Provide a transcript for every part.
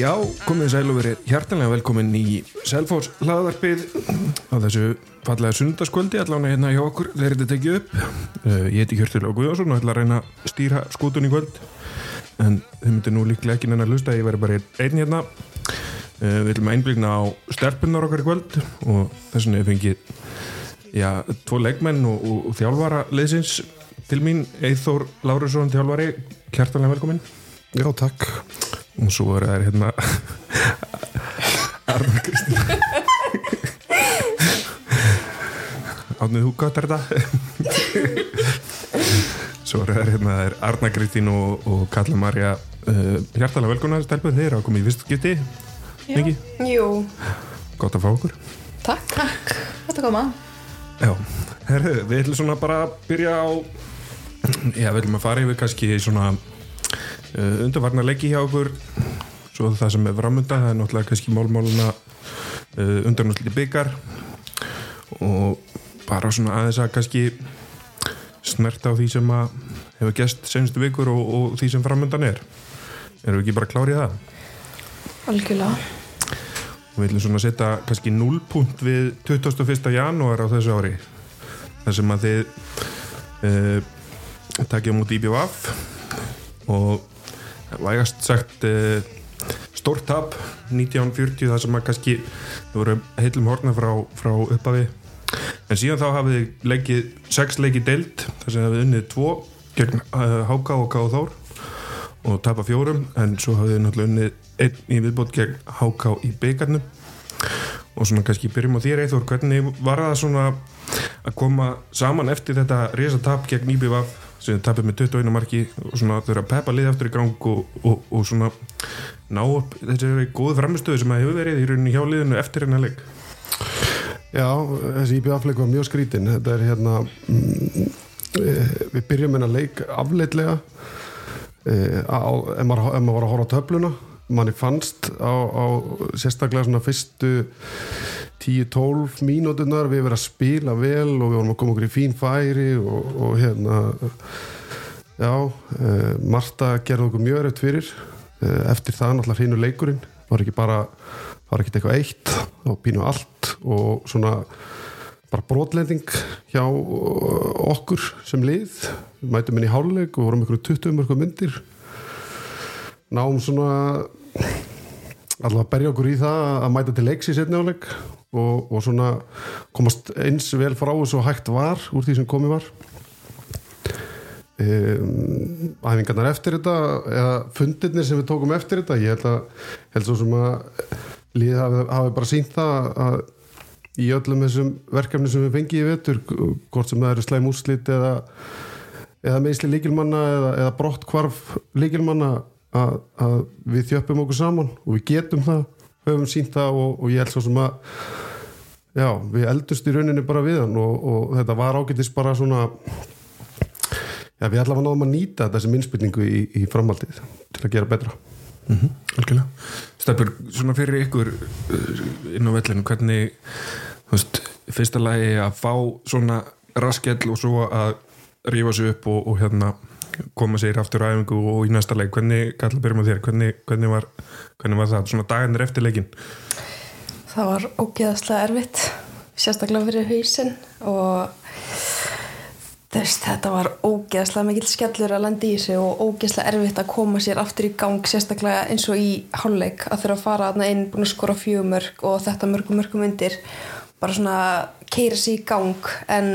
Já, komið sæl og verið hjartanlega velkomin í Selfos hlaðarpið á þessu fallega sundarskvöldi allavega hérna hjá okkur. Þegar þetta tekið upp. Uh, ég heiti Hjörtur og Guðjónsson og ætla að reyna að stýra skútun í kvöld. En þau myndir nú líklega ekki neina að hlusta ég verði bara einn hérna. Uh, við að einblíkna á stelpunar okkar í kvöld og þess vegna ég fengið já, tvo leikmenn og, og, og þjálfara leysins til mín Eithór Lárusson þjálfari, hjartanlega velkomin Já, takk og svo er það hérna Arna Kristín. Átnið þú gott er þetta svo er það hérna er Arna Kristín og, og Kalla Marja uh, hjartalega velkonar stelpun þeir hafa komið í fyrst geti. Ekki? Jú, Gott að fá okkur. Takk, takk. Þetta koma. Já, herru, við ætlum svona bara að byrja á Já, við ætlum að fara yfir kannski svona uh, undarvarna leiki hjá okkur svo það sem er framönda það er náttúrulega kannski málmáluna uh, undarnáttúrulega byggar og bara svona aðeins að kannski snerta á því sem að hefur gest senstu vikur og, og því sem framöndan er erum við ekki bara klárið það? Algjörlega og við ætlum svona setja kannski 0 punkt við 21. janúar á þessu ári þar sem að þið uh, takja mútið IBVF og vægast sagt uh, stórt tap 1940 það sem að kannski þau voru heilum horna frá, frá upphafi. En síðan þá hafið leikið 6 leikið deilt þar sem hafið unnið 2 gegn uh, Háka og Káð Þór og tapa fjórum en svo hafið náttúrulega unnið einn í viðbót gegn Háká í byggarnum og svona kannski byrjum á þér Eithor, hvernig var það svona að koma saman eftir þetta resa tap gegn IBVF sem tapir með 21 marki og svona eru að peppa lið aftur í gang og, og, og svona ná upp þessi góðu framistöðu sem að hefur verið í rauninni hjá liðinu eftir hennar leik. Já, þessi IBF-leik var mjög skrítin þetta er hérna mm, eh, við byrjum hennar leik afleitlega. Eh, ef, maður, maður var að horfa á töfluna manni fannst á, á sérstaklega svona fyrstu 10-12 mínútunar við verðum að spila vel og við vorum að koma okkur í fín færi og, og hérna já, eh, Marta gerði okkur mjög erft fyrir. Eh, eftir það náttúrulega hreinu leikurinn var ekki bara, var ekki eitthvað eitt og pínu allt og svona bara brotlending hjá okkur sem lið. Við mætum inn í háluleik og vorum ykkur 20 mörgum myndir. Náum svona alltaf að berja okkur í það að mæta til leiks í setni áleik og, og svona komast eins vel frá þessu hægt var úr því sem komið var. Um, æfingarnar eftir þetta eða fundirnir sem við tókum eftir þetta ég held að, held svo sem að liðið hafi, hafi bara sínt það að í öllum þessum verkefni sem við fengið í vetur hvort sem það eru slæm úrslit eða, eða meðsli líkilmanna eða, eða brott hvarf líkilmanna að, að við þjöppum okkur saman og við getum það, höfum sínt það og, og ég held svo sem að já, við eldust í rauninni bara við hann og, og þetta var ágætist bara svona já, við að náðum að nýta þessi minnspilningu í, í framhaldið til að gera betra. Mm -hmm, Algjörlega. Stefnur, svona fyrir ykkur uh, inn á vellinu, hvernig þú veist, fyrsta lagi að fá svona raskell og svo að rífa sig upp og, og hérna koma sér aftur á æfingu og í næsta leik. Hvernig, þér, hvernig, hvernig, var, hvernig var það, svona dagarnir eftir leikin Það var ógeðaslega erfitt sérstaklega fyrir hausin og þess þetta var ógeðaslega mikil skellur að landa í sig og ógeðaslega erfitt að koma sér aftur í gang sérstaklega eins og í hálfleik að þurfa að fara aðna inn búin að skora fjögumörk og þetta mörgum mörgum undir. Bara svona keira sér í gang en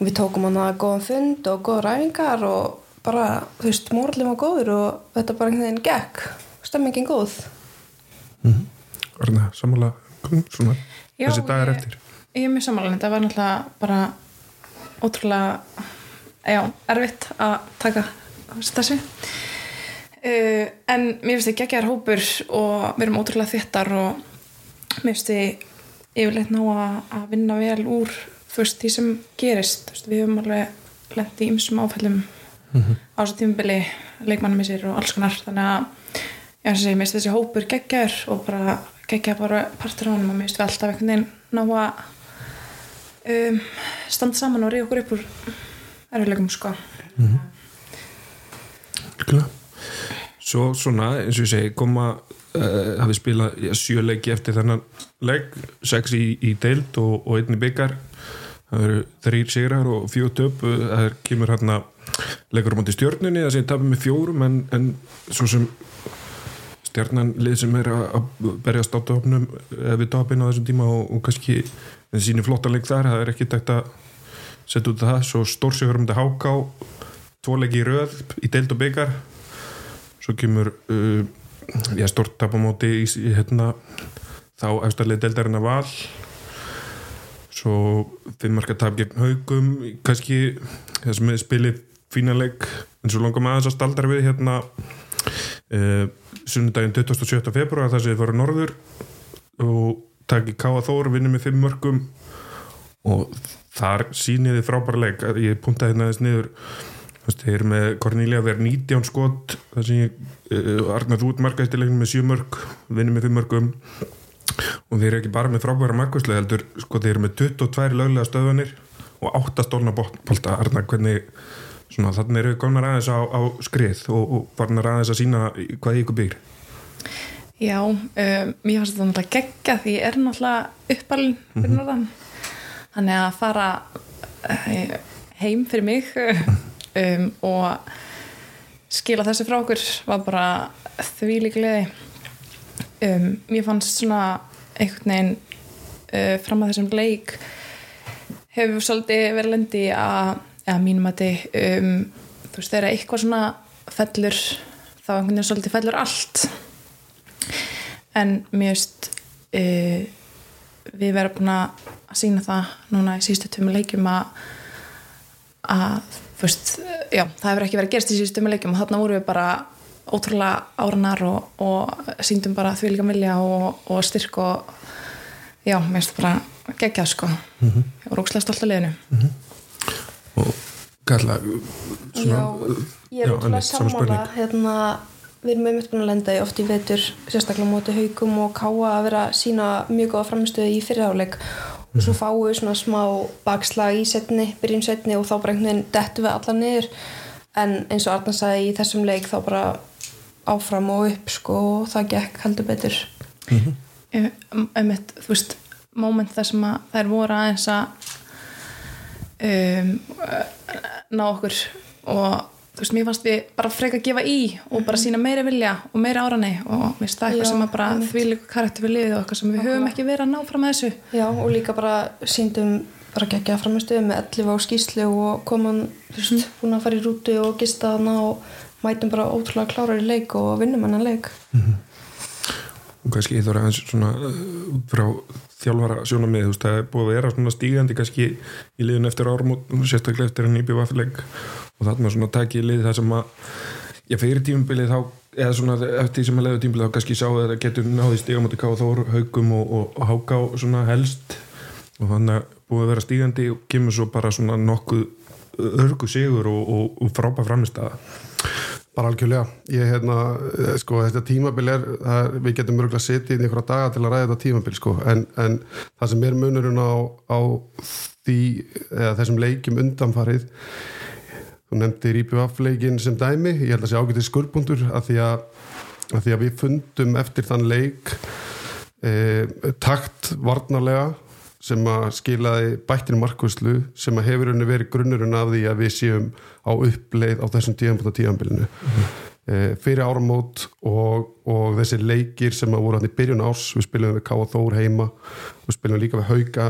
við tókum hana góðan fund og góða ræfingar og bara, þú veist, mórallin var góður og þetta bara einhvern veginn gekk. Stemmingin góð. Mm -hmm. Arna, sammála svona, Já, þessi dagar ég, eftir? Ég er mjög sammála, þetta var náttúrulega bara ótrúlega já, erfitt að taka þessu. Uh, en mér finnst þið geggjar hópur og við erum ótrúlega þéttar og mér finnst þið yfirleitt ná að, að vinna vel úr þú veist, því sem gerist veist, við höfum alveg lendið í ymsum áfællum mm -hmm. á þessu tímubili leikmannum í sér og alls konar þannig að ég finnst þessi, þessi hópur geggjar og bara geggja bara partur á hann og mér finnst við alltaf einhvern veginn ná að um, standa saman og reyða okkur upp úr erfilegum sko mm -hmm. Svo svona, eins og ég segi koma uh, hafi spilað ja, sjö leiki eftir þennan leik sex í, í deild og, og einn í byggar það eru þrýr sigrar og fjóð töp. Það er, kemur hérna leikur á móti stjörnunni það sé tapum með fjórum en, en svo sem stjarnan lið sem er að topnum eða við topin á þessum tíma og, og kannski en síni flotta leik þar, það er ekki tægt að setja út það, svo stórsigur um þetta háká, tvo leiki í röð í deild og byggar svo kemur uh, já, stort tapamóti í, í hérna þá efstarlega deildarinn að val svo fimmmarka tap gegn haugum kannski það sem við spilið fínaleg en svo langar maður þess að staldra við hérna uh, sunnudaginn 27. februar þar sem við varum norður og takk í Káa Þór vinnum með fimm mörgum og þar síniði frábæra leik ég puntaði hérna þess niður þeir eru með Cornelia verið 19 skot þar sem ég uh, Arnar Rút markaðist í leiknum með 7 mörg vinnum með 5 mörgum og þeir eru ekki bara með frábæra markvæslega heldur sko þeir eru með 22 löglega stöðvanir og 8 stólna bolta. Arnar hvernig svona þannig eru komnar aðeins á, á skrið og, og varnar aðeins að sína hvað ykkur byggir Já, um, mér finnst þetta náttúrulega geggja því ég er náttúrulega uppalinn fyrir Mhm. norðan. Þannig að fara uh, heim fyrir mig um, og skila þessu frá okkur var bara því líklega um, mér fannst svona einhvern veginn uh, fram að þessum leik hefur svolítið verið lendi að, að mínum að þið um, þú veist, þegar eitthvað svona fellur þá einhvern veginn svolítið fellur allt. En mér veist uh, við verðum búin að sína það núna í síðustu tömmu leikjum að að, veist, já, það hefur ekki verið gerst í síðustu tömmu leikjum og þarna vorum við bara ótrúlega áranar og, og síndum bara því líka vilja og, og styrk og já, mér finnst það bara geggjað sko. Mm -hmm. og rókslega stolt að liðinu. Og Karla Já, ég er já, útrúlega Anne, sama sammála hérna, við erum einmitt búin að lenda í oft í vetur sérstaklega móti haugum og káa að vera að sína mjög góða framistöðu í fyrirháleik og svo fáum við svona smá bakslag í setni, byrjun setni og þá bara einhvern veginn dettum við alla niður. En eins og Arna sagði í þessum leik þá bara áfram og upp sko og það gekk heldur betur. Einmitt, þú veist, moment þar sem að þær voru aðeins að um, ná okkur og þú veist, mér fannst við bara freka að gefa í og bara sína meiri vilja og meiri árani og mér finnst það eitthvað Já, sem að bara því líka karakter við liðið og eitthvað sem við höfum ekki verið að ná fram að þessu. Já og líka bara síndum bara geggja framistöðu með 11 á skýslu og komum, þú veist, búin að fara í rútu og gista þarna og mætum bara ótrúlega klárar í leik og vinnum hennan leik og kannski ég þarf aðeins svona uh, frá þjálfara sjónamið þú veist það er búið að vera svona stígandi kannski í liðun eftir árum og sérstaklega eftir en nýbjöf aðfélag og þarna svona takið lið það sem að já fyrir tímabilið þá eða svona eftir sem að leiðu tímabilið þá kannski sá að það getur náði stígamóti ká þór haugum og, og, og háká svona helst. Og þannig að búið að vera stígandi og kemur svo bara svona nokkuð örgu sigur og, og, frábæð framistæða Bara algjörlega, ég hérna, eh, sko, þetta tímabil er, það, við getum mörgulega setið í einhverja daga til að ræða þetta tímabil, sko, en, en það sem er munurinn á, á því, þessum leikjum undanfarið, þú nefndir IPVF-leikin sem dæmi, ég held að sé ágætið því að, að því að við fundum eftir þann leik e, takt varnarlega sem að skilaði bættinu markvæslu sem að hefur henni verið grunnurinn af því að við séum á uppleið á þessum tíðanbúta tíðanbylinu e, fyrir áramót og, og þessi leikir sem að voru hann í byrjun árs við spilum við Káa Þór heima við spilum líka við Hauka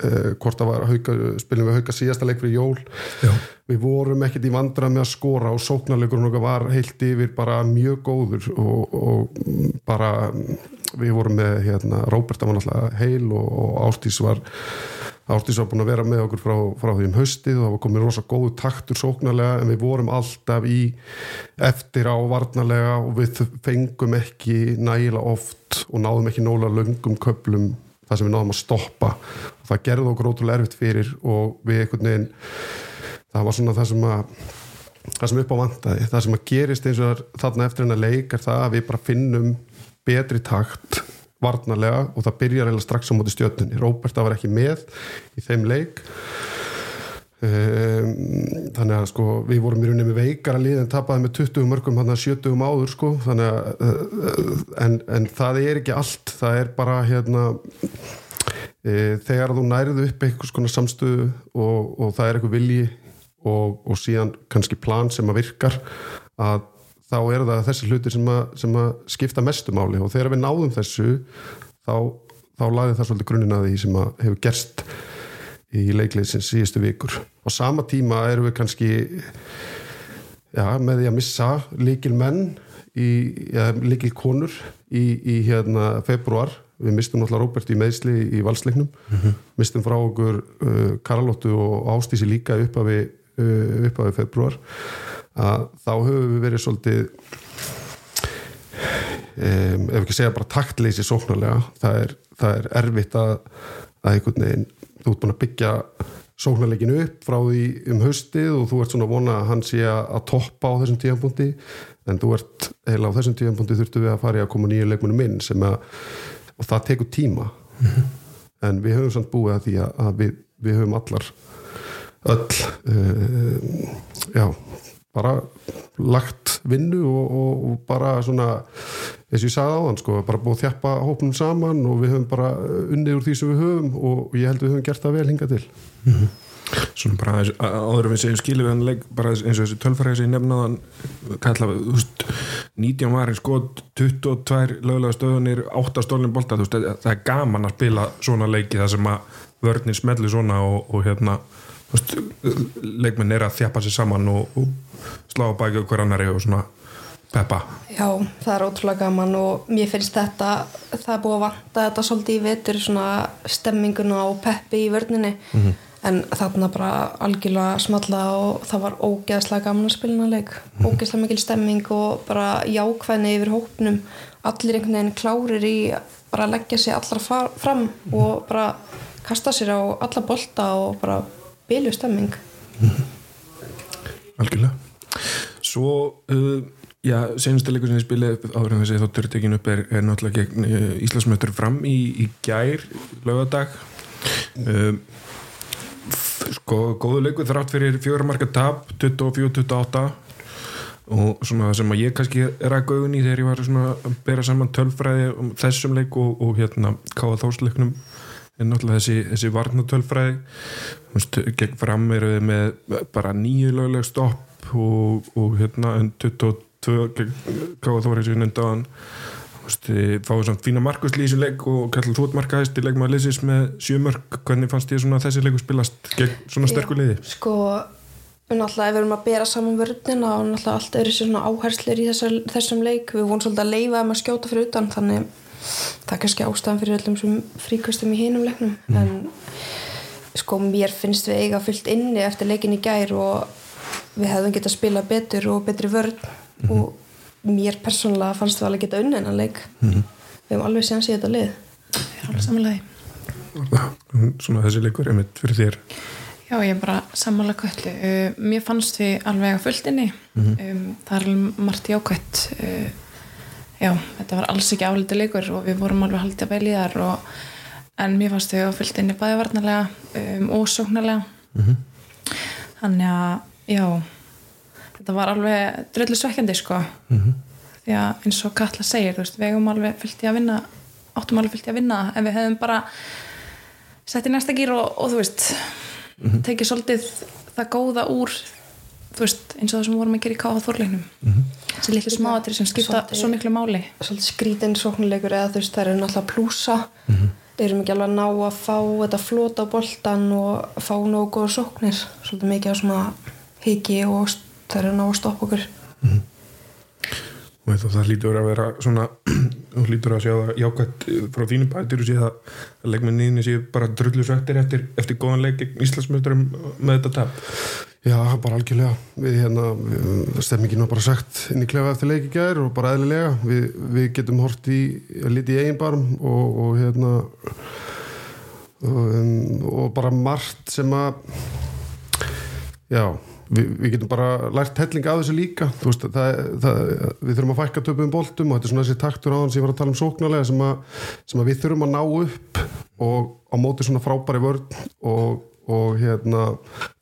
e, hvort það var hauka, spilum við Hauka síðasta leik fyrir jól. Já. við vorum ekkert í vandrað með að skora og sóknarleikurinn okkar var heilt yfir bara mjög góður og, og bara við vorum með hérna, Róberta var náttúrulega heil og, og Ástís var Ástís var búin að vera með okkur frá, frá því um haustið og það var komin rosa góðu taktur sóknarlega en við vorum alltaf í eftir á varnarlega og við fengum ekki nægilega oft og náðum ekki nóla löngum köplum þar sem við náðum að stoppa. Og það gerði okkur ótrúlega erfitt fyrir og við einhvern veginn það var svona það sem að það sem upp á vantaði, það sem að gerist eins og þarna eftir hennar leik er það að við bara finnum betri takt varnarlega og það byrjar eða strax á móti stjörnunni. Róberta var ekki með í þeim leik. Um, þannig að sko við vorum í rauninni með veikara lið en tapaði með 20 mörgum hann að 70 áður sko. Þannig að uh, en, en það er ekki allt. Það er bara hérna e, þegar þú nærðu upp eitthvað svona samstöðu og, og það er eitthvað vilji og, og síðan kannski plan sem að virkar að þá er það þessi hluti sem að, sem að skipta mestu máli. Og þegar við náðum þessu þá, þá lagði það svolítið grunninn að því sem að hefur gerst í leikliðsins síðustu vikur. Á sama tíma erum við kannski já, með því að missa líkil menn í, ja, líkil konur í, í hérna februar við mistum náttúrulega Róbert í meðsli í valsleiknum. Mm -hmm. mistum frá okkur uh, Karalóttu og Ástísi líka upp af við, uh, upp af við februar að þá höfum við verið svolítið um, ef ekki segja bara taktleysi sóknarlega, það er, það er erfitt að, að einhvern veginn þú ert búin að byggja sóknarleikinu upp frá því um haustið og þú ert svona að vona að hann sé að toppa á þessum tíðanbúndi en þú ert heila á þessum tíðanbúndi þurftu við að fara í að koma nýju leikmunum inn sem að og það tekur tíma mm -hmm. en við höfum samt búið að því að, að við, við höfum allar öll uh, já bara lagt vinnu og, og, og bara svona eins og ég sagði á þann sko, bara búið að þjappa hópnum saman og við höfum bara unnið úr því sem við höfum og ég held við höfum gert það vel hinga til mm -hmm. Svona bara áður við segjum skilu við hann bara eins og þessi tölfræði sem ég nefnaðan kalla, þú veist 19 varir skot, 22 lögulega stöðunir, 8 stólnum bolta veist, það er gaman að spila svona leiki það sem að vörnir smelli svona og, og hérna leikmenn er að þjappa sér saman og, og slá bækja okkur annari og svona peppa Já, það er ótrúlega gaman og mér finnst þetta það er búið að vanta þetta svolítið í vetur svona stemminguna og peppi í vörninni mm -hmm. en þarna bara algjörlega smalla og það var ógeðslega gaman að spila hana leik mm -hmm. ógeðslega mikil stemming og bara jákvæðni yfir hópnum allir einhvern veginn klárir í bara að leggja sig allar fram -hmm. og bara kasta sér á alla bolta og bara bylju stemming Algjörlega. Svo uh, já, senustu leikur sem ég spili áður en þessi þáttur tekinu upp er, er náttúrulega gegn uh, Íslandsmjötur fram í, í gær lögadag uh, sko, góðu leikur þrátt fyrir fjóramarka tap 24-28 og svona það sem að ég kannski er að gauðin í þegar ég var svona að bera saman tölfræði um þessum leik og, og hérna káða þósleiknum en náttúrulega þessi, þessi varnatölfræði gegn fram eru við með bara nýju lögleg stopp og, og hérna en 22 gegn káða þósleiknum undan fáið svona fína markuslýsuleik og kallar þótt markaðist í leikmaður liðsis með sjömörk, hvernig fannst ég svona þessi leiku spilast gegn svona sterkur liði? Sko, náttúrulega ef við erum að bera saman vörðina og náttúrulega allt eru svona áherslir í þessum leik, við vorum svolítið að leifa um að skjóta fyrir utan, þannig það er kannski ástæðan fyrir öllum sem fríkastum í hinum leiknum, mm. en sko mér finnst við eiga fullt inni eftir leikin í gær og við hefðum getað að spila betur og betri vörð mm. og mér persónulega fannst það alveg geta unna en að leik. Mm við hefum alveg séðan síðan þetta lið. Það er alveg samanlega Svona þessi leikur er mitt fyrir þér. Já, ég er bara samanlega köllu uh, mér fannst við alveg að fullt inni. Mm -hmm. um, það er alveg margt jákvætt uh, já, þetta var alls ekki álítið leikur og við vorum alveg haldið að vel í þar og, en mér fannst við að fullt inni bæði varnarlega um, og sóknarlega mm -hmm. þannig að já þetta var alveg dröllu svekkjandi sko mm -hmm. því að eins og Katla segir veist, við hefum alveg fyllt í að vinna áttum alveg fyllt í að vinna en við hefum bara sett í næsta gýr og, og þú veist mm -hmm. tekið svolítið það góða úr þú veist eins og það sem vorum að gera í káða þorleiknum mm -hmm. þessi litlu smáatri sem skipta svolítið, svo miklu máli. svolítið skrítinn sóknuleikur eða þú veist það eru náttúrulega plúsa. Erum ekki alveg að ná að fá þetta flóta á boltan og fá nógu góða sóknir. Svolítið mikið á svona hiki og það er að ná að stoppa okkur. Mm -hmm. og það lítur að vera svona þú lítur að sjá það jákvæmt frá þínum bætir og sé það að leikmenninni sé bara drullu sættir eftir, eftir góðan leik Já, bara algjörlega. Við hérna, stemmingin var bara sagt inn í klefa eftir leiki gær og bara eðlilega. Við, við getum hort í liti í eigin barm og, og hérna um, og bara margt sem að já við, við getum bara lært helling af þessu líka. Veist, það, það, við þurfum að fækka töpum boltum og þetta er svona þessi taktur á þann sem ég var að tala um sóknarlega sem, a, sem að við þurfum að ná upp og á móti svona frábæri vörð og, og hérna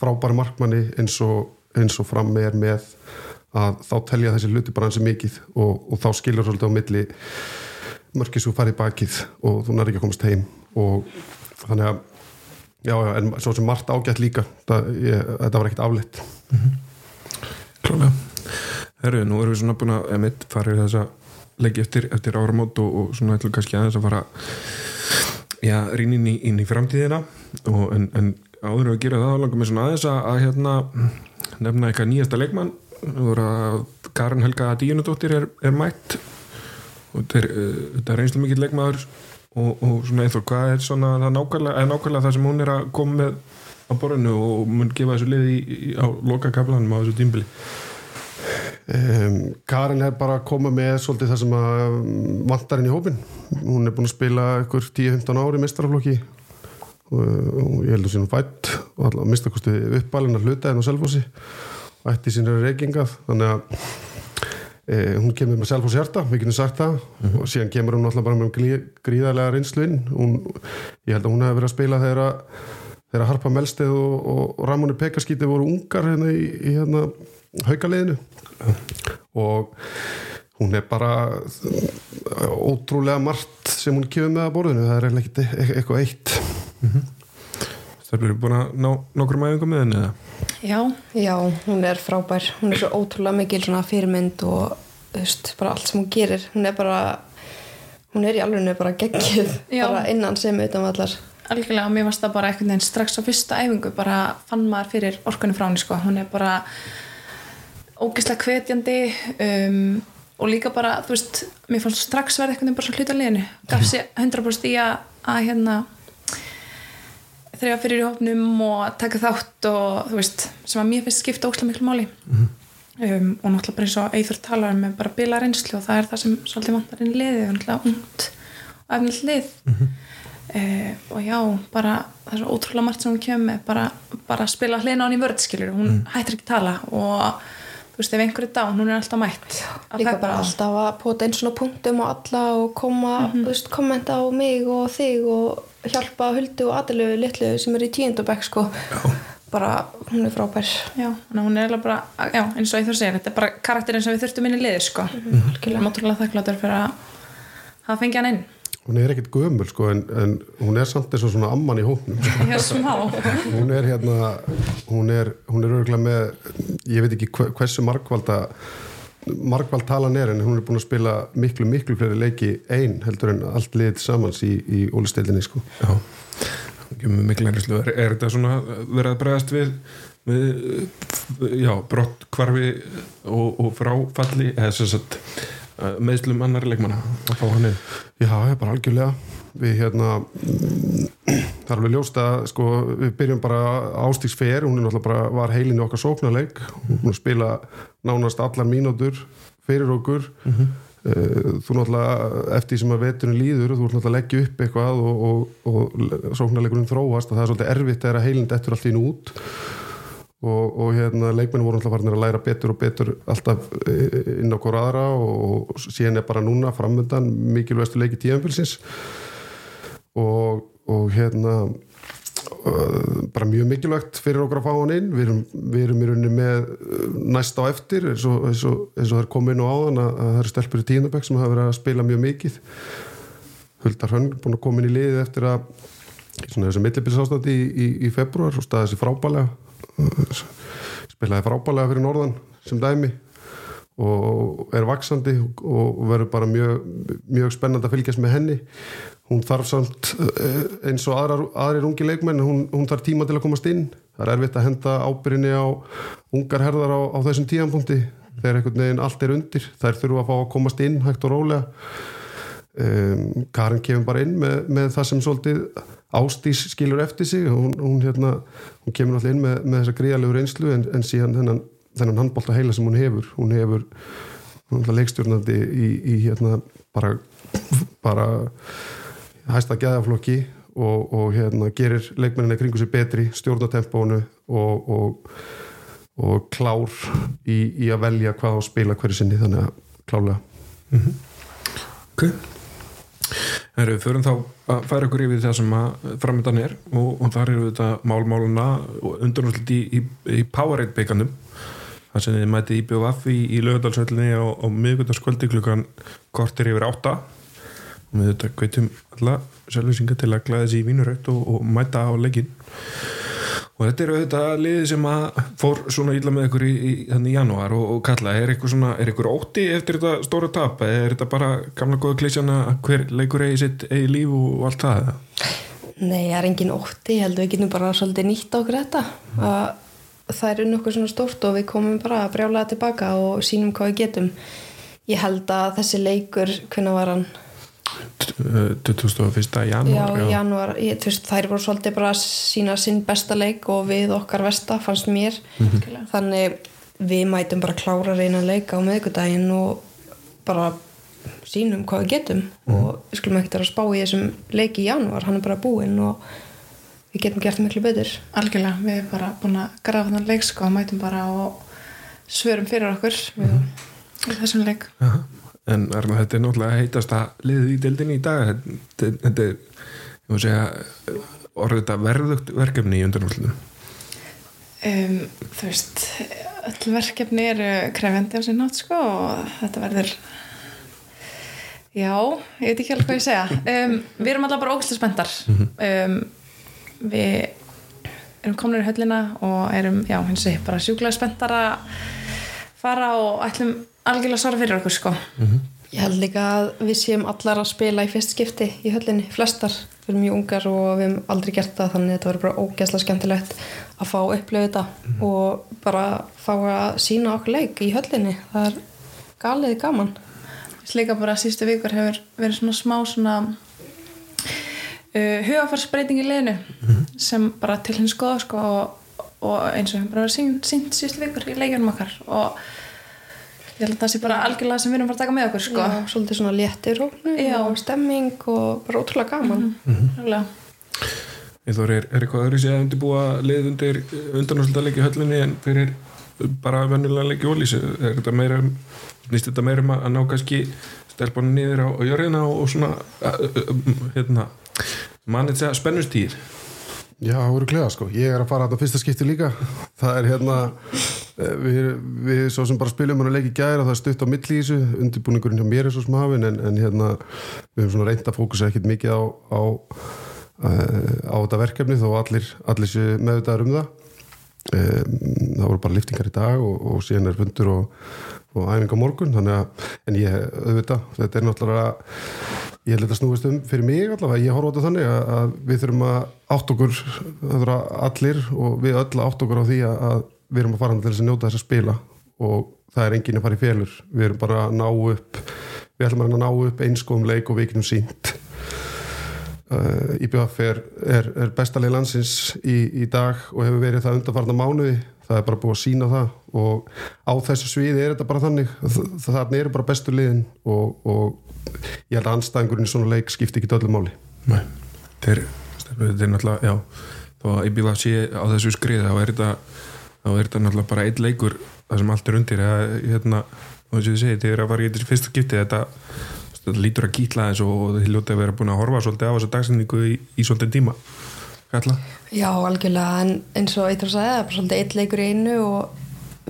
frábæri markmanni eins og, eins og fram er með að þá telja þessi hluti bara hansi mikið og, og þá skilur svolítið á milli mörkis og farið bakið og þú nær ekki að komast heim og þannig að já, já, en svo sem margt ágætt líka það, ég, þetta var ekkert afleitt. Klálega Herru, nú erum við svona búin að emitt farið þessa leggja eftir, eftir áramót og, og svona ætlum kannski aðeins að fara já, rýn inn í, í framtíðina og, en, en áður við gera það langar mér svona aðeins að, að hérna, nefna eitthvað nýjasta leikmann. Að Karin Helga Díunadóttir er, er mætt. Og þetta er, þetta er reynslu mikill leikmaður. Og, og svona eitthvað, hvað er svona það nákvæmlega, nákvæmlega það sem hún er að koma með á borðinu og mun gefa þessu liði í, í, á loka kaplanum á þessu tímbili um, Karin er bara að koma með svolítið það sem að um, vantar inn í hópin hún er búin að spila ykkur 10-15 ári mestaraflokki og, og ég heldur sínum fætt og alltaf mistakosti uppalinn að hluta henn á selfósi ætti sínur reykingað. Þannig að e, hún kemur með selfós hjarta, við getum sagt það. Og síðan kemur hún alltaf bara með grí, gríðarlega reynslu inn hún, ég held að hún hefði verið að spila þegar að þegar Harpa Melsteð og, og, og Ramóni Pekaskíti voru ungar hérna í, í hérna haugaliðinu og hún er bara ótrúlega margt sem hún kemur með að borðinu. Það er ekkert e- eitthvað eitt Það eru búin að ná nokkrum æfingum með henni eða? Já, Já, hún er frábær, hún er svo ótrúlega mikil svona fyrirmynd og veist, bara allt sem hún gerir, hún er bara hún er í alveg bara geggjuð Já. bara innan sem utan allar algjörlega mér varst það bara einhvern veginn strax á fyrsta æfingu bara fann maður fyrir orkunni frá henni sko. hún er bara ógeðslega hvetjandi um, og líka bara, þú veist mér fannst strax verða einhvern veginn bara svo hluta liðinu gaf sér 100% í að, að hérna þrjá fyrir í hópnum og taka þátt og þú veist, sem að mér finnst skipta óslega miklu máli. Um, og náttúrulega bara eins og Eithur talar um með bara bila reynslu og það er það sem svolítið vantar inn í liðið, náttúrulega ungt og efnill lið. Uh, og já, bara það er svo ótrúlega margt sem hún kemur með bara, bara að spila hlina á hann í vörð skilur hún hættir ekki að tala og þú veist, ef einhverju dán, hún er alltaf mætt. Að líka bara alltaf að pota einn svona punktum á alla og koma, Mhm. þú veist, kommenta á mig og þig og hjálpa Huldu og Adilu litlu sem er í tíundabæk sko, bara hún er frábær. Já, að hún er alveg bara, já, eins og Eithur segir þetta er bara karakterinn sem við þurftum inn í liðið sko. Mhm. við erum ótrúlega þakkláttur fyrir að hafa fengið hann inn. Hún er ekkert gömul sko en, en hún er samt eins og svona amman í hópnum já, smá. Hún er hérna hún er, hún er örgulega með ég veit ekki hve- hversu margvalda margvald talan er en hún er búin að spila miklu miklu fleiri leiki ein heldur en allt liðið samans í, í ólistildinni sko. Já, mikil reynslu. Er, er þetta svona verið að bregðast við, við já, brott hvarfi og, og fráfalli eða sem sagt eh, meðslum annar leikmanna að fá hann inn? Já, ég er bara algjörlega. Við hérna mm, það er alveg ljóst að sko við byrjum bara ástíks fer, hún er náttúrulega bara var heilinu okkar sóknarleik. Hún er að spila nánast allar mínútur fyrir okkur. Eh, þú náttúrulega eftir sem að veturinn líður þú náttúrulega leggja upp eitthvað og, og, og sóknarleikurinn þróast og það er svolítið erfitt þegar að heilind eftir allt þínu út. Og, og hérna leikmennu voru náttúrulega farin að læra betur og betur alltaf eh, inn á hvora aðra og, og síðan er bara núna framöndan mikilvægstu leiki tíðanfélsins og, og hérna bara mjög mikilvægt fyrir okkur að fá hann inn. Við erum, við erum í rauninni með uh, næst á eftir eins og, eins og, eins og það er komið inn á áðan að, að það eru stelpur í tíðanbæk sem hafa verið að spila mjög mikið. Huldar Hrönn búin að koma inn í liðið eftir að svona þessu millibilsástandi í, í, í februar og staði þessi frábælega Uh, spilaði frábælega fyrir norðan sem dæmi og er vaksandi og verður bara mjög, mjög spennandi að fylgjast með henni hún þarf samt eh, eins og aðrar, aðrir ungi leikmenn hún, hún þarf tíma til að komast inn. Það er erfitt að henda ábyrjunni á ungar herðar á, á þessum tíanpunkti þegar einhvern veginn allt er undir. Þær þurfa að fá að komast inn hægt og rólega. Um, Karin kemur bara inn með, með það sem svolítið Ástís skilur eftir sig. Hún, hún, hérna, hún kemur alltaf inn með, með þessa gríðalegu reynslu en, en síðan þennan, þennan handbólta heila sem hún hefur. Hún hefur leikstjórnandi í, í hérna bara, bara hæsta gæðaflokki og, og hérna gerir leikmenninni kringu sig betri stjórnatempónu og, og, og klár í, í að velja hvað að spila hverju sinni þannig að klálega Ok. Herru, við förum þá að færa okkur yfir það sem að framöndan er og, og þar eru þetta málmáluna og undanúslit í, í, í Powerade bygganum þar sem þið mætið í BVF í, í lögadalsvöllinni á, á miðgöldarskvöldi klukkan kortir yfir átta við þetta kveitum alla selvisinga til að glæða þessi í vínurögt og, og mæta á leggin og þetta eru þetta liði sem að fór svona íla með ykkur í, í, þannig janúar og, og kalla, er ykkur svona er ykkur ótti eftir þetta stóra tap? Eða er þetta bara gamla góða klísjana hver leikur eigi sitt eigi líf og allt það? Nei, það er engin ótti, ég held að við getum bara svolítið nýtt okkur þetta. Að það er nokkuð svona stórt og við komum bara að brjála tilbaka og sínum hvað við getum. Ég held að þessi leikur hvernig var hann 21. janúar já, janúar, þær voru svolítið bara að sína sinn besta leik og við okkar versta fannst mér. Mhm. þannig við mætum bara klára að reyna leika á meðgudaginn og bara sínum hvað við getum. Mhm. og við skulum ekkert að spá í þessum leiki í janúar, hann er bara búinn og við getum gert miklu betur. Algjörlega, við erum bara búin að grafa þann leik sko mætum bara og svörum fyrir okkur við, við þessum leik. Aha. En Arna, þetta er náttúrulega heitasta liðið í deildinni í dag. Þetta, þetta er, ég má segja orðið þetta verðugt verkefni í undanúslutum um, þú veist öll verkefni eru krefendi á sér nátt sko og þetta verður já, ég veit ekki alveg hvað ég segja. Um, við erum alltaf bara ógæslega spenntar. Um, við erum komin í höllina og erum, já, hins vegar bara sjúklega spenntar að fara og ætlum algjörlega svara fyrir okkur sko. Ég held líka að við séum allar að spila í fyrst skipti í höllinni, flestar. Við erum mjög ungar og við hefum aldrei gert það þannig að þetta verður bara ógeðslega skemmtilegt að fá upplifa þetta og bara fá að sína okkur leik í höllinni. Það er galið gaman. Líka bara sístu vikur hefur verið svona smá svona uh, hugafarsbreyting í liðinu sem bara til hins skoða sko, og, og eins og hefur bara verið sínt, sístu vikur í leikjunum okkar. Og ég held að það sé bara algjörlega sem við erum bara að taka með okkur sko. Já, svolítið svona léttir og stemming og bara ótrúlega gaman Algjörlega. Eithor, er, er eitthvað öðru séð að undirbúa lið undir undanúslita leiki höllinni en fyrir bara vennilega leiki ólís er þetta meira um- snýst þetta meira um að ná kannski stelpunni niður á, á jörðina og, og svona hérna mannið segja spennustýr Já, það voru gleða sko. Ég er að fara að fyrsta skipti líka. Það er hérna, við, við svo sem bara spilum hann að leiki gæra það er stutt á þessu, undirbúningurinn hjá mér er svo sem hafinn en, en hérna, við höfum svona reynd að fókusa ekkit mikið á, á, eh, á þetta verkefni þó allir, allir séu meðvitaðar um það. Það voru bara liftingar í dag og, og síðan er fundur og, og æfing á morgun að, en ég auðvitað, þetta er náttúrulega ég held að snúist um fyrir mig allavega, ég horfa á þetta þannig að, að við þurfum að átt okkur allir og við öll átt okkur á því að við erum að fara til þess að njóta þess að spila og það er enginn að fara í félur við erum bara að ná upp við ætlum að ná upp einskóðum leik og við getum sínt uh, IBF er, er, er bestalegi landsins í, í dag og hefur verið það undanfarna mánuði. Það er bara búið að sína það og á þessu sviði er þetta bara þannig. Þarna eru bara bestu liðin og, og ég held að anstæðingurinn í svona leik skipti ekki öllu máli. Nei, er, þetta er náttúrulega já, þó að IBV sé á þessu skrið þá er þetta, þá er þetta náttúrulega bara eitt leikur það sem allt er undir eða, hérna, og þess að þið segi, þið er að fara í þetta fyrsta skipti þetta, þetta lítur að kýtla þess og þið ljóta að vera búin að horfa svolítið á þessu dagsendingu í, í svolítið tíma Kalla? Já, algjörlega, en eins og eitthvað sagði, það er bara svolítið eitt leikur í einu og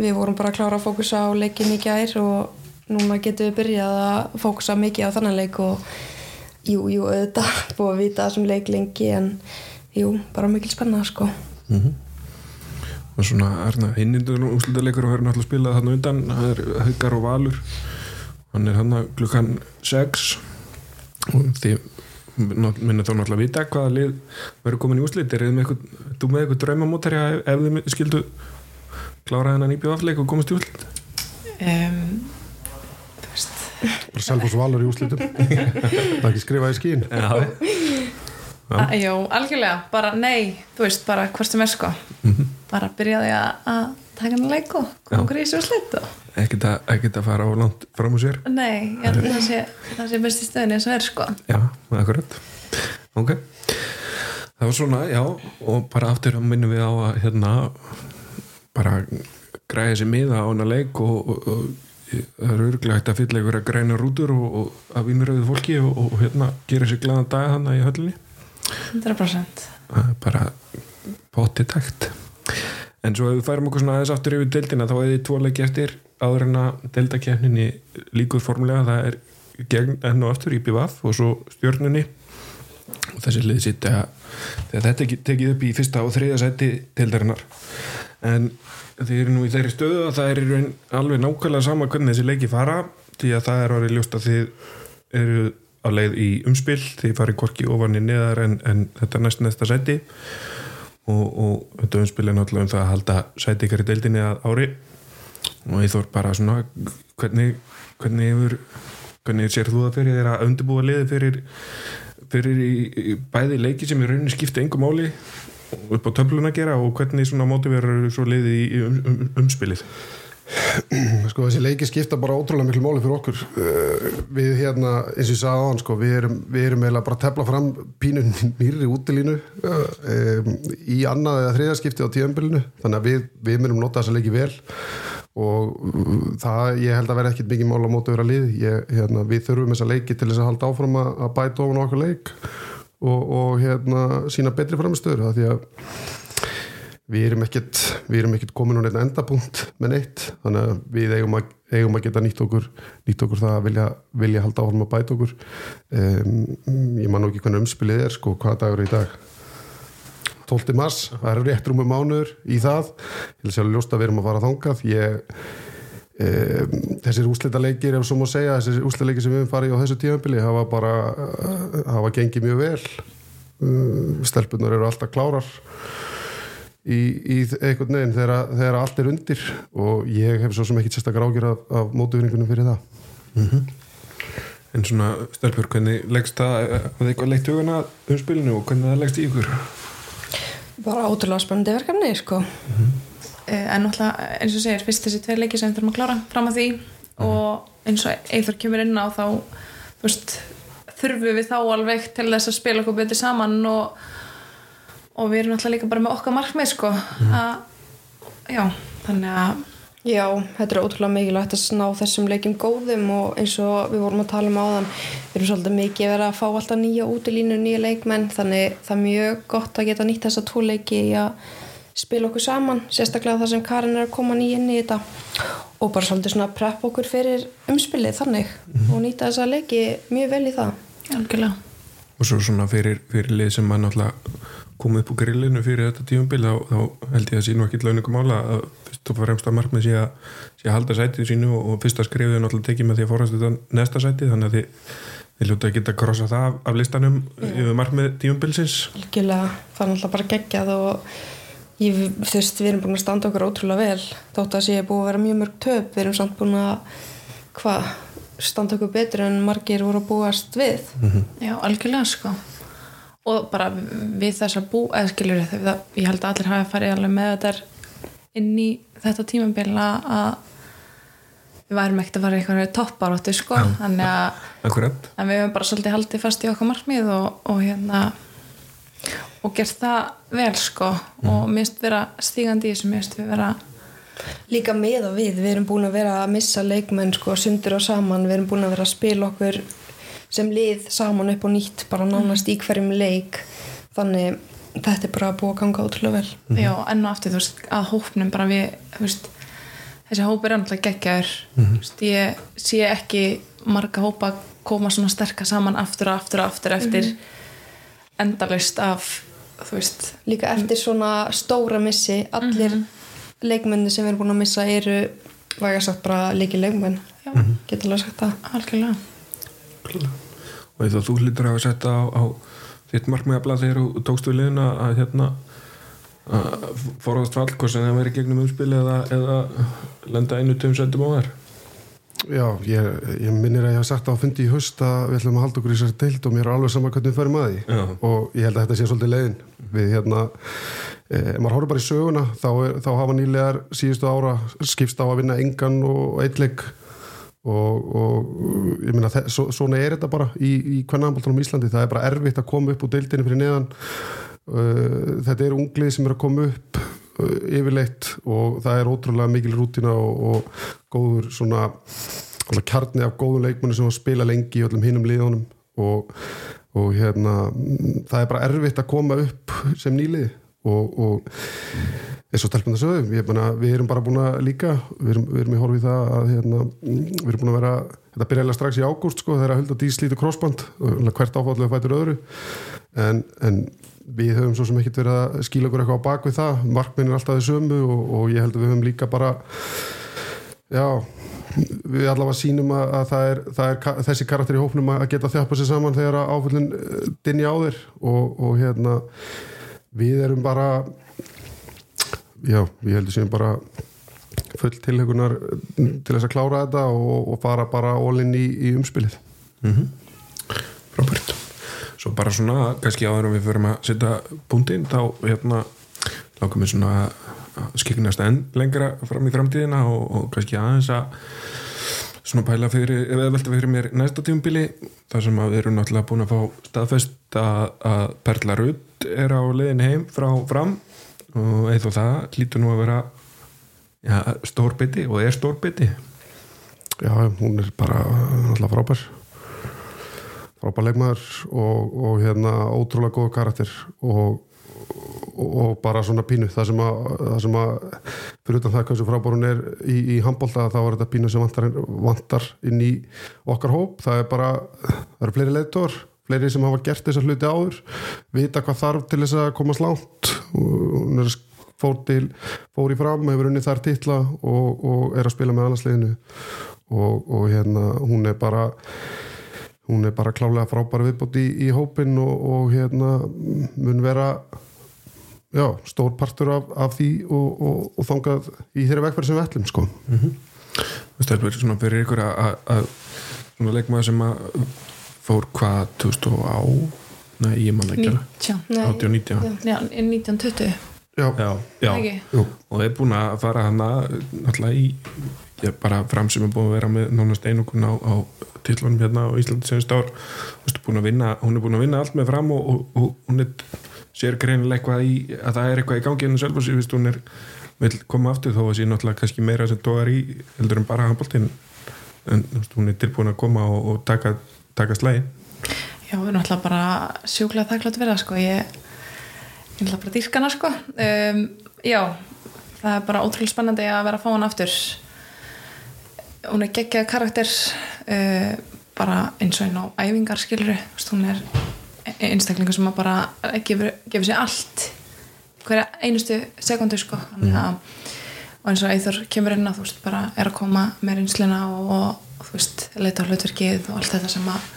við vorum bara að klára að fókusa á leikin í gær og núna getum við byrjað að fókusa mikið á þannan leik og jú, jú, auðvitað búið að vita þessum leik lengi en jú, bara mikil spenna, sko. Og svona Arna, hinnindur úrslutaleikur og höfum náttúrulega spilað þarna undan. Það er Haukar og Valur. Hann er hann klukkan 6 og þið minnum þá náttúrulega að vita hvaða lið verður komin í úrslit. Er þið með eitthvað, þú með eitthvað draumamótari ef, ef þið skildu klára þennan íbjöð afleik og komast í úrslit? Um, þú veist. Bara Selfoss Valur í úslitum það ekki skrifa í skín Já, algjörlega, bara nei þú veist, bara hvort sem er sko bara byrjaði að að taka hann leik og okkur í þessu slitt ekkert að, að fara á langt fram úr sér? Nei, ég held að það sé, það sé besti stöðin eins og er sko. Já, akkurat. Ok. Það var svona, já, og bara aftur að minnum við á að hérna bara græða sér miða á hana leik og, og, og það er örglega hægt að fylla einhverja græna rútur og, og að vinnuröðu fólki og, og hérna gera sér glaðan dag þannig í höllinni. 100% það er bara potti takt en svo ef við færum okkur svona aðeins aftur yfir deildina þá er þið tvo leiki eftir áður en að deildakefninni líkur formulega það er gegn enn og aftur í BVF og svo stjórnunni og þessi lið sitt þegar þetta tekið upp í fyrsta og þriða seti deildarinnar. En þið eru nú í þeirri stöðu að það er alveg nákvæmlega sama hvernig þessi leiki fara því að það er orðið ljóst að þið eru á leið í umspil þið farið korki ofan í neðar en, en þetta næst næsta seti og, þetta umspil er náttúrulega um það að halda seti ykkar í deildinni að ári. Og ég þór bara svona hvernig, hvernig hefur hvernig sér þú það fyrir þér að undirbúa liði fyrir, fyrir í, í bæði leiki sem í rauninni skipta engum máli upp á töflun að gera? Og hvernig svona mótiverur svo liði í um, um, umspilið sko þessi leiki skipta bara ótrúlega miklu máli fyrir okkur. Uh, við hérna, eins og ég sagði á hann sko, við erum, við erum eiginlega bara að tefla fram pínu nýri útilínu um, í annað eða þriðaskipti á tíðanbylunu þannig að við, við myndum nota þessa leiki vel og uh, það, ég held að vera ekkit mikið mál á mótu vera lið ég, hérna, við þurfum þessa leiki til þess að halda áfram að, að bæta ofan okkur leik og, og hérna sína betri framistöður það því að við erum ekkert, erum ekkert komin á neitt endapunkt með neitt þannig að við eigum að, eigum að geta nýtt okkur nýtt okkur það að vilja, vilja halda áfram að bæta okkur. Um, ég man ekki hvernig umspilið er sko, hvaða dagur er í dag? 12. mars, það er rétt rúmum mánuður í það, ég vil sjálf ljósta að við erum að fara þangað. Ég um, þessir úslita leikir ef svo má segja, þessir úslita leikir sem við höfum farið á þessu tímanbili hafa bara hafa gengið mjög vel. Stelpunar eru alltaf klárar í, í einhvern veginn þegar, þegar allt er undir og ég hef svo sem ekki sérstakar ágjör af, af mótuvinningunum fyrir það mm -hmm. En svona stelpur, hvernig leggst það að þið eitthvað leikt hugana um spilinu og hvernig það leggst í ykkur? Bara ótrúlega spennandi verkefni sko. mm -hmm. en náttúrulega eins og segir fyrst þessi tveir leiki sem við þurfum að klára fram að því mm -hmm. og eins og eithver kemur inn á þá veist, þurfum við þá alveg til þess að spila okkur betur saman og og við erum alltaf líka bara með okkar markmið sko mm. að, já, þannig að Já, þetta er ótrúlega mikilvægt að ná þessum leikim góðum og eins og við vorum að tala um á þann við erum svolítið mikið að vera að fá alltaf nýja útilínu, nýja leikmenn, þannig það er mjög gott að geta nýtt þessa tvo leiki í að spila okkur saman sérstaklega það sem Karin er að koma nýja inn í þetta og bara svolítið svona prepp okkur fyrir umspilið þannig mm. og nýta þessa leiki mjög vel í það Algjörlega. Og svo svona fyrir, fyrir lið sem maður náttúrulega koma upp úr grillinu fyrir þetta tíumbil þá, þá held ég að sínu ekki launingum ála að fyrst og fremst að markmið sé að, sé að halda sætið sínu og, og fyrsta skrifið er náttúrulega tekið með því að forast þetta næsta sætið þannig að þið, þið ljóta að geta krossa það af, af listanum yfir markmið tíumbilsins Algjörlega, það er náttúrulega bara geggjað og ég, þú veist, við erum búin að standa okkur ótrúlega vel þótt að sé að búið að vera mjög mörg töp við erum samt búin að hvað, standa okkur betur en margir voru að búast við. Mm -hmm. Já, algjörlega sko. Og bara við þess að bú eða skiljur ég held að allir hafa farið alveg með þetta inn í þetta tímabila að við værum ekkert að fara eitthvað topparóttu sko. Já, þannig að en við hefum bara svolítið haldið fast í okkar markmið og, og hérna og gert það vel sko. Mm. og minnst vera stígandi í þessu minnst við vera Líka með og við, við erum búin að vera að missa leikmenn sko sundur og saman, við erum búin að vera að spila okkur sem lið saman upp og nýtt bara nánast í hverjum leik. Þannig þetta er bara að búa að ganga ótrúlega vel. Já, enn og aftur þú veist að hópnum bara við þú veist, þessi hóp er annað geggjaður. Mm veist, ég sé ekki marga hópa koma svona sterka saman aftur og aftur og aftur eftir endalust af þú veist Líka eftir svona stóra missi allir leikmenni sem við erum búin að missa eru væga sagt bara líki leikmenn. Já. geta alveg sagt það. Algjörlega. Og eða þú hlýtur að setja á, á þitt markmiðablað þegar þú tókst við liðina að hérna að forðast fall hvort sem það veri gegnum umspil eða, eða lenda einu tveim sendum á þær Já, ég, ég minnir að ég hef sagt á fundi í haust að við ætlum að halda okkur í þessari deild og mér er alveg sama hvernig við förum að því. Já. og ég held að þetta sé svolítið leiðin. Við hérna, eh, ef maður horfður bara í söguna þá, er, þá hafa nýlegar síðustu ára skipst á að vinna engan og eitleik og, og ég minna, svo, svona er þetta bara í, í hvernig anbáltunum í Íslandi, það er bara erfitt að koma upp úr deildinu fyrir neðan. Uh, þetta eru unglið sem er að koma upp yfirleitt og það er ótrúlega mikil rútina og, og góður svona kjarni af góðum leikmunni sem spila lengi í öllum hinum liðunum og, og hérna það er bara erfitt að koma upp sem nýlið og, og eins og ég meina, við erum bara búin að líka við erum, við erum í horfið það að hérna, við erum búin að vera, þetta byrja eiginlega strax í ágúst sko, þegar að hölda dís lítið krossband hvert áfallega fætur öðru en, en við höfum svo sem ekkert verið að skýla okkur eitthvað á bak við það. Markminn er alltaf þið sömu og, og ég held að við höfum líka bara já við allavega sínum að, að það, er, það er þessi karakter í hópnum að geta þjapa sér saman þegar áföllin dinja á þér. Og, og hérna við erum bara já, við heldum séum bara full tilhegunar til þess að klára þetta og, og fara bara all-in í, í umspilið. Robert svo bara svona, kannski áður en við förum að setja búndin, þá hérna lákum við svona að skiknast enn lengra fram í framtíðina og, og kannski aðeins að svona pæla fyrir, eða velta fyrir mér næsta tímubili, þar sem að við erum náttúrulega búin að fá staðfest að, að Perla Rudd er á leiðin heim frá fram. Og eða það lítur nú að vera já, stórbiti og er stórbiti já, hún er bara náttúrulega frábær frábær leikmaður og, og hérna ótrúlega góð karakter og, og, og bara svona pínu. Það sem að, það sem að fyrir utan það hversu frábær hún er í, í handbólta þá er þetta pínu sem vantar, vantar inn í okkar hóp. Það er bara, það eru fleiri leitor fleiri sem hafa gert þessa hluti áður vita hvað þarf til þess að komast og hún er fór til fór í fram, hefur unnið þar titla og, og er að spila með annarsliðinu og, og hérna hún er bara hún er bara klálega frábæra viðbót í, í hópin og, og hérna mun vera já, stór partur af, af því og, og, og þangað í þeirra vegferð sem við ætlum sko. Þú stelpur svona fyrir ykkur að- að að svona leikmaður sem að fór hvað 2000 á nei, ég man ekki alveg. 19 Nei. 80 og 90 Já. Já, 1920 já, já, já. Ekki? jú, og er búin að fara hana náttúrulega í ég bara fram sem er búin að vera með nánast einokun á, á titlunum hérna á Íslandi senast ár vinna, hún er búin að vinna allt með fram og, og, og hún er sér greinilega eitthvað í að það er eitthvað í gangi henni sjálf og sér, hún er vil koma aftur þó að sé náttúrulega kannski meira sem tóðar í heldur en bara handbóltin en veist, hún er tilbúin að koma og, og taka, taka slægin Já, við erum alltaf bara sjúklega þakklátt vera sko. ég, er alltaf bara dýrkana sko. um, Já, það er bara ótrúlega spennandi að vera að fá hann aftur hún er geggjað karakter uh, bara eins og einn á æfingar skilur hún er einstaklingu sem að bara gefur, gefur sér allt hverja einustu sekundu sko. Að og eins og Eithor kemur inn að þú veist bara er að koma með reynsluna og, og, og þú veist leita á hlutverkið og allt þetta sem að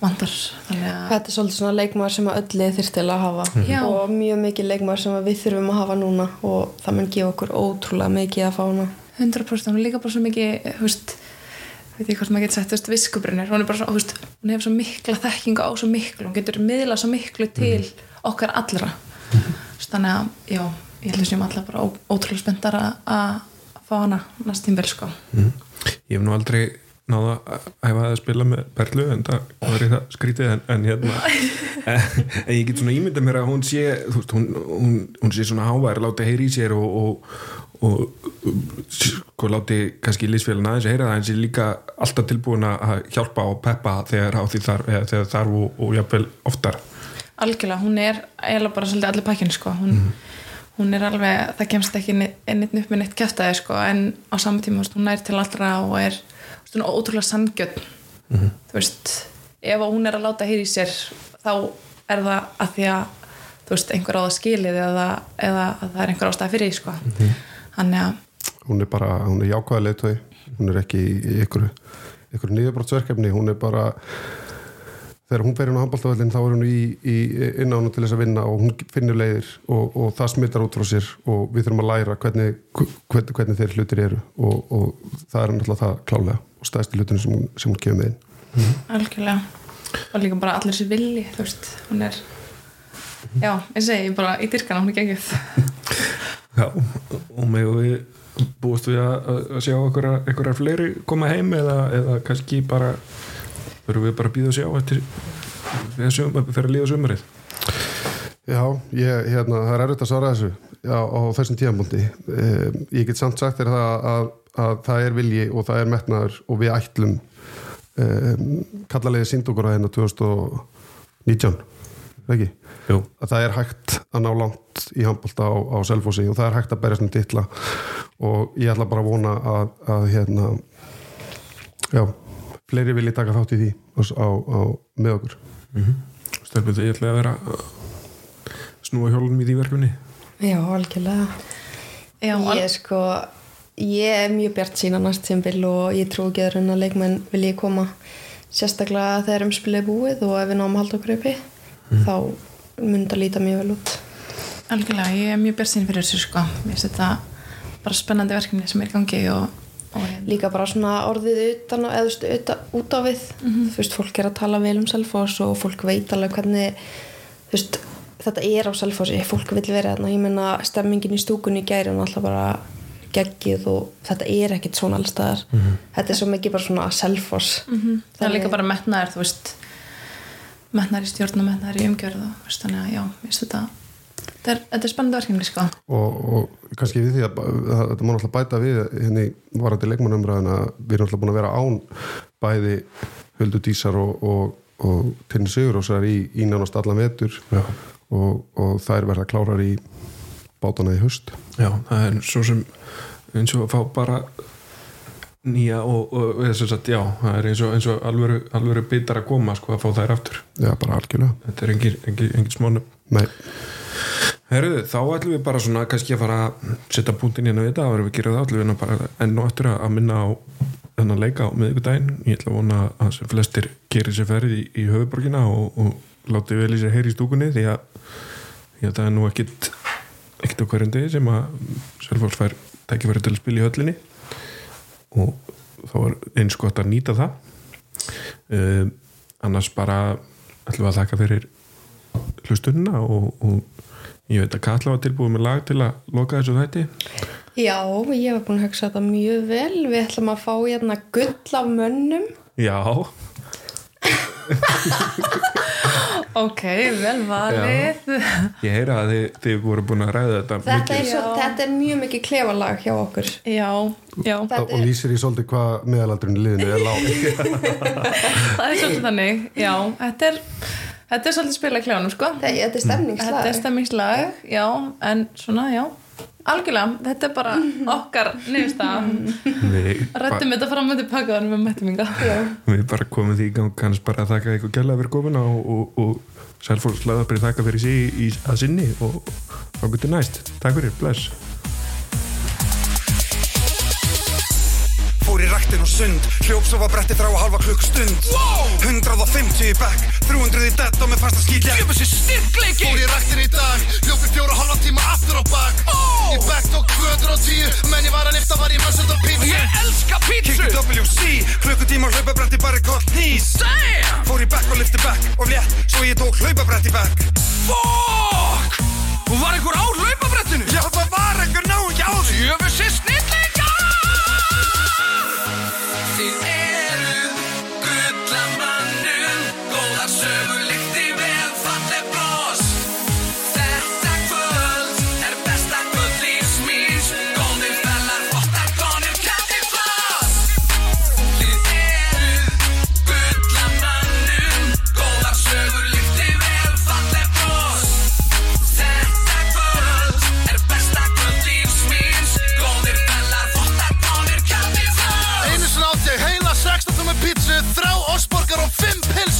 vantar. Þannig að Þetta er svolítið svona leikmaður sem að öll lið þyrfti að hafa. Já. og mjög mikið leikmaður sem að við þurfum að hafa núna. Og það mun gefa okkur ótrúlega mikið að fá hana 100% hún er líka bara svo mikið þú veist, veit ég hvort maður getur sagt þú veist, viskubrinnir, hún er bara svo, þú veist, hún hefur svo mikla þekkingu á svo miklu, hún getur miðla svo miklu til okkar allra. Veist, þannig að, já ég held að séum alltaf bara ótrúlega spenntar að fá hana næst tímbil sko. Mm. ég hef nú aldrei náða að hefa að spila með Perlu en það var í það skrítið en, en hérna. En, ég get svona ímynda mér að hún sé þú veist, hún, hún, hún sé svona hávær láti heyri í sér og, og, og sko láti kannski lísfélagin aðeins að heyra það en sé líka alltaf tilbúin að hjálpa og peppa þegar á því þarf, þegar þarf og, og jafnvel oftar. Algjörlega, hún er eiginlega bara svolítið allir pakkin sko. Hún, hún er alveg, það kemst ekki ennitt upp með neitt kæftæði sko en á saman tíma, hún er til allra og er hún ótrúlega sangjöld þú veist, ef hún er að láta heyri í sér, þá er það að því að þú veist, einhver á það skilið eða, eða að það er einhver ástæða fyrir því sko þannig að, hún er bara, hún er jákvæða leitói hún er ekki í ykkur ykkur nýðabrótsverkefni, hún er bara þegar hún fer inn á handbóltavellin þá er hún í, í innánu til þess að vinna og hún finnur leiðir og, og það smittar út frá sér og við þurfum að læra hvernig, hvernig, hvernig þeir hlutir eru og, og það er náttúrulega það klálega og stæðstu hlutinu sem, hún- sem hún kemur með inn algjörlega. Og líka bara allir sér vilji, þú veist. Hún er, já, ég segi bara í dyrkana, hún er gengið Já, og með við búist við að, sjá einhverja, einhverjar fleiri koma heim eða, eða kannski bara verðum við bara að býða að sjá eftir þegar fyrir að líða sumarið Já, ég, hérna, það er erfitt að svara þessu á, á þessum tíðanbúndi um, ég get samt sagt þér það að, að það er vilji og það er metnaður og við ætlum um, kallalegi sínd okkur að hérna 2019 ekki? Jú. að það er hægt að ná langt í handbólta á, á Selfossi og það er hægt að berjast um titla. Og ég ætla bara að vona að, að hérna já, fleiri vilji taka þátt í því á, á, á með okkur. Stelpur þið, ég ætla að vera snúa hjólunum í því verkefni? Já, algjörlega. Já, Ég er sko ég er mjög bjart sína næst tímbil og ég trú ekki að að leikmenn vilji koma. Sérstaklega þegar umspilið er búið og ef við náum að halda okkur uppi þá mun það líta mjög vel út. Algjörlega, ég er mjög björnsinn fyrir þessu sko. Mér finnst þetta bara spennandi verkefni sem er gangi og, og hérna. líka bara svona orðið utan þú veist, utan, út á við. Þú veist, fólk er að tala vel um Selfoss og fólk veit alveg hvernig þú veist, þetta er á Selfossi fólk vil vera þarna, ég meina stemmingin í stúkunni í gæri og alltaf bara geggið og þetta er ekkit svona allstaðar þetta er svo mikið bara svona Selfoss. Mhm. það er líka bara metnaður þú veist metnaður í stjórn og metnaður í umgjörð og veist, þannig að já, mér finnst þetta þetta er, þetta er spennandi verkefni sko. Og, og kannski við því að, að þetta má náttúrulega bæta við henni varandi leikmannumræðina við erum náttúrulega búin að vera án bæði Höldu Dísar og, og, og Tinni Sigurósar í, í nánast allan vetur og þær verða klárar í bátana í höst Já, það er svo sem eins og að fá bara nýja og, og sagt, já, það er eins og, eins og alvöru, alvöru bitar að koma sko að fá þær aftur. Já, bara algjörlega. Þetta er engin, engin, engin smánu Nei, Herðu, þá ætlum við bara svona kannski að fara að setja punktin hérna við þetta og erum við ætlum við hérna enn og aftur að minna á þennan leika á miðvikudaginn. Ég ætla að vona að sem flestir gerir sér ferð í, í höfuborgina og, og láti vel í sér heyri í stúkunni því að, því að það er nú ekkit ekkit á hverjum degi sem að Selfors fær tækifæri til að spila í höllinni og þá er eins gott að nýta það. Uh, annars bara ætlum við að þakka fyrir hlustunina og, og ég veit að Katla var tilbúið með lag til að loka þessu þætti. Já, ég hef búin að hugsa þetta mjög vel. Við ætlum að fá hérna gull af mönnum. Já, ok, vel valið. Ég heyra að þið, þið voru búin að ræða þetta þetta er, svo, þetta er mjög mikið klefalag hjá okkur. Já, já, Þetta og er- lýsir í svolítið hvað meðalaldurinn í liðinu er lág. Það er svolítið þannig já, þetta er þetta er svolítið spila í kljónum sko. Þetta er þetta stemningslag. Er stemmingslag, já, en svona, já algjörlega, þetta er bara okkar nefnstaf við, ba rættum þetta fram með þannig með mættuminga við bara komum því í gang kannski bara að þakka ykkur gæla fyrir komuna og, og, og Selfors laðabri þakka fyrir sig í, að sinni og þá getur næst. Takk fyrir, bless Ræktin og sund. Hljóp svo var bretti þrá að halva klukkustund. Wow! 150 í bekk 300 í dett og með fasta skýtja Ég með sér styrkleiki! Fór í ræktin í dag Hljópi fjóra halva tíma aftur á bak. Ó! Í bekk tók 210 Menn ég var að lifta var ég mössund á pítsu Ég elska Kikki pítsu WC Klukkutíma hlaupabretti bara kort nýs Damn! Fór í bekk og lifti bekk Og létt Svo ég tók hlaupabretti bekk. Fuck! Og var einhver á hlaupabrettinu? Já það var einhver náungi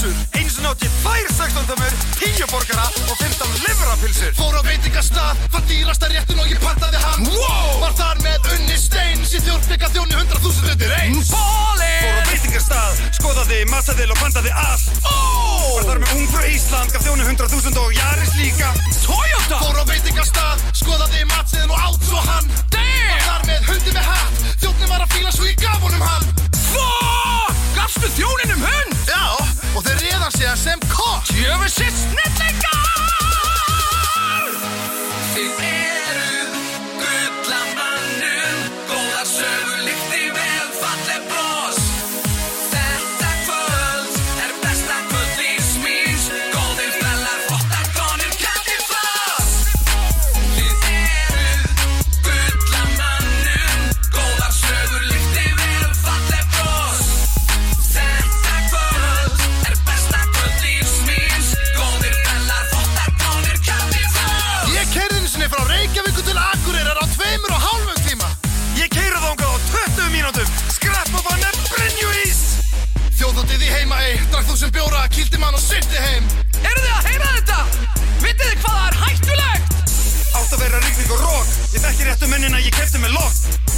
5 pilsur Einu sinni átti tvær 16 tómur, 10 borgara og 15 livrapilsur Fór á veitingastað, fann dýrasta réttin og ég pantaði hann. Wow! Var þar með unni stein, síð þjórnbygga þjóni 100.000 undir eins. Fór á veitingastað, skoðaði, massaðil og pantaði allt Var þar með ungfrú Ísland, gaf þjóni 100.000 og Jaris líka. Toyota? Fór á veitingastað, skoðaði matsiðin og átt svo hann. Var Damn þar með hundi með hatt, þjónni var að fíla svo ég gaf honum hann. Fuck! Gafstu þjóninum hund og þeir réðan sig sem kokk Jöfessi snillingar ekki réttu munnin að ég kefti með lokk